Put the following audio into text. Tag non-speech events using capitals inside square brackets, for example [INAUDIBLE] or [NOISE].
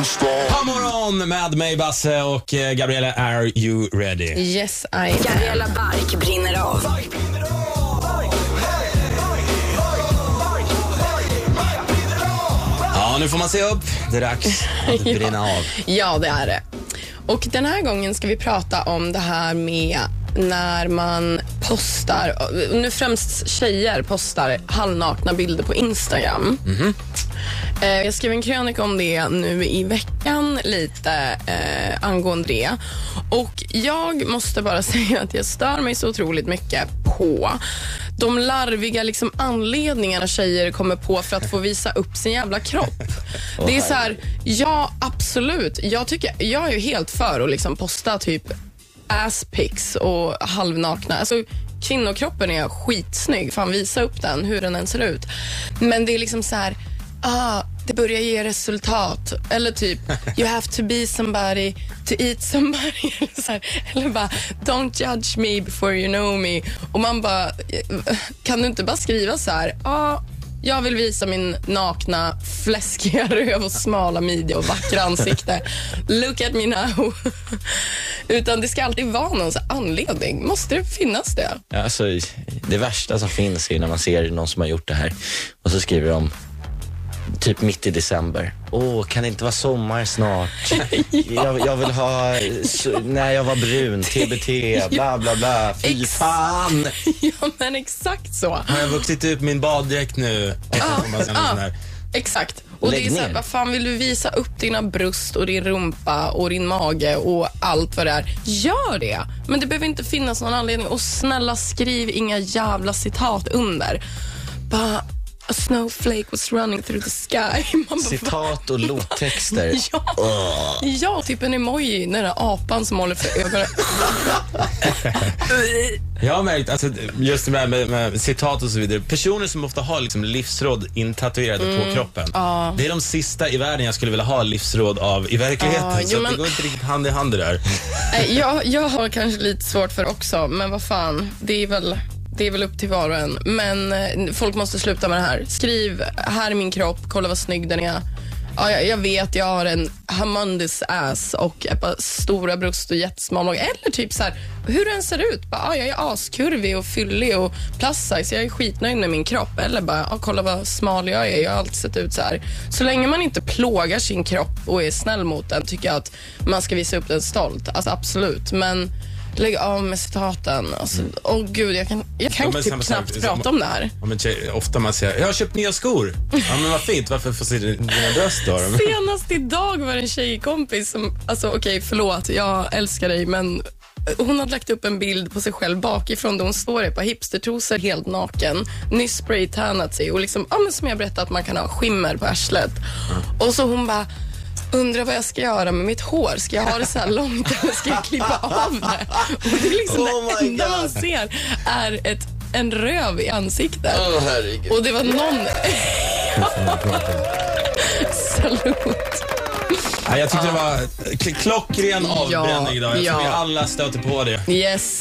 God morgon med mig Basse och eh, Gabriella, are you ready? Yes, I Gabriella Bark brinner av. Ja, nu får man se upp. Det är dags att [LAUGHS] brinna av. Ja, det är det. Och den här gången ska vi prata om det här med när man postar, nu främst tjejer postar halvnakna bilder på Instagram. Eh, Jag skrev en krönika om det nu i veckan lite eh, angående det. Och jag måste bara [LAUGHS] säga att jag stör mig så otroligt mycket på de larviga liksom, anledningarna tjejer kommer på för att få visa upp sin jävla kropp. [LAUGHS] det är så här, ja absolut. Jag, tycker, jag är ju helt för att liksom posta typ asspics och halvnakna. Alltså, kvinnokroppen är skitsnygg. Fan, visa upp den, hur den än ser ut. Men det är liksom så här, ah, det börjar ge resultat. Eller typ, you have to be somebody to eat somebody. [LAUGHS] Eller, så här, eller bara, don't judge me before you know me. Och man bara, eh, kan du inte bara skriva så här, ah, jag vill visa min nakna, fläskiga [LAUGHS] röv och smala midja och vackra ansikte. Look at me now. [LAUGHS] Utan det ska alltid vara någon anledning. Måste det finnas det? Alltså, det värsta som finns är när man ser någon som har gjort det här och så skriver de typ mitt i december. Åh, kan det inte vara sommar snart? [LAUGHS] jag, jag vill ha, när jag var brun, TBT, [LAUGHS] bla bla bla. Fy Ex- fan! [LAUGHS] ja, men exakt så. Har jag vuxit upp min baddräkt nu? Exakt. Och Lägg det är så här, vad fan vill du visa upp dina bröst och din rumpa och din mage och allt vad det är. Gör det. Men det behöver inte finnas någon anledning. Och snälla skriv inga jävla citat under. Bara, a snowflake was running through the sky. [LAUGHS] Man bara, Citat och lottexter. [LAUGHS] Ja, ja, typ en emoji, den där apan som håller för ögonen. [LAUGHS] Jag har märkt, alltså, just det här med, med citat och så vidare, personer som ofta har liksom livsråd intatuerade Mm. på kroppen. Det är de sista i världen jag skulle vilja ha livsråd av i verkligheten. Ja, så jo, men- det går inte riktigt hand i hand det där. Nej, jag, jag har kanske lite svårt för det också, men vad fan, det är väl, det är väl upp till var och en. Men eh, folk måste sluta med det här. Skriv, här är min kropp, kolla vad snygg den är. Ja, jag, jag vet, jag har en humongous ass och ett par stora bröst och jättesmal mage. Eller typ så här, hur den ser ut. Bara, ja, jag är askurvig och fyllig och plus size. Jag är skitnöjd med min kropp. Eller bara, ja, kolla vad smal jag är. Jag har alltid sett ut så här. Så länge man inte plågar sin kropp och är snäll mot den tycker jag att man ska visa upp den stolt. Alltså absolut. Men lägg av med citaten. Alltså, Åh gud, jag kan, jag kan Ja, typ knappt sak- prata om det här. Ja, men ofta man säger, jag har köpt nya skor. Ja men vad fint, varför får se dina bröst då? [LAUGHS] Senast idag var det en tjejkompis som, alltså okej förlåt, jag älskar dig men hon hade lagt upp en bild på sig själv bakifrån där hon står i ett par hipstertrosor helt naken, nyss spraytannat sig och liksom, ja men som jag berättade att man kan ha skimmer på arslet. Och så hon bara, undrar vad jag ska göra med mitt hår. Ska jag ha det så här långt eller ska jag klippa av det? Och det är liksom Oh det enda man God. ser är ett, en röv i ansiktet. Åh, herregud. Och det var någon... Salut. Ja, jag tyckte det var klockren avbränning idag. Jag tror vi alla stöter på det. Yes,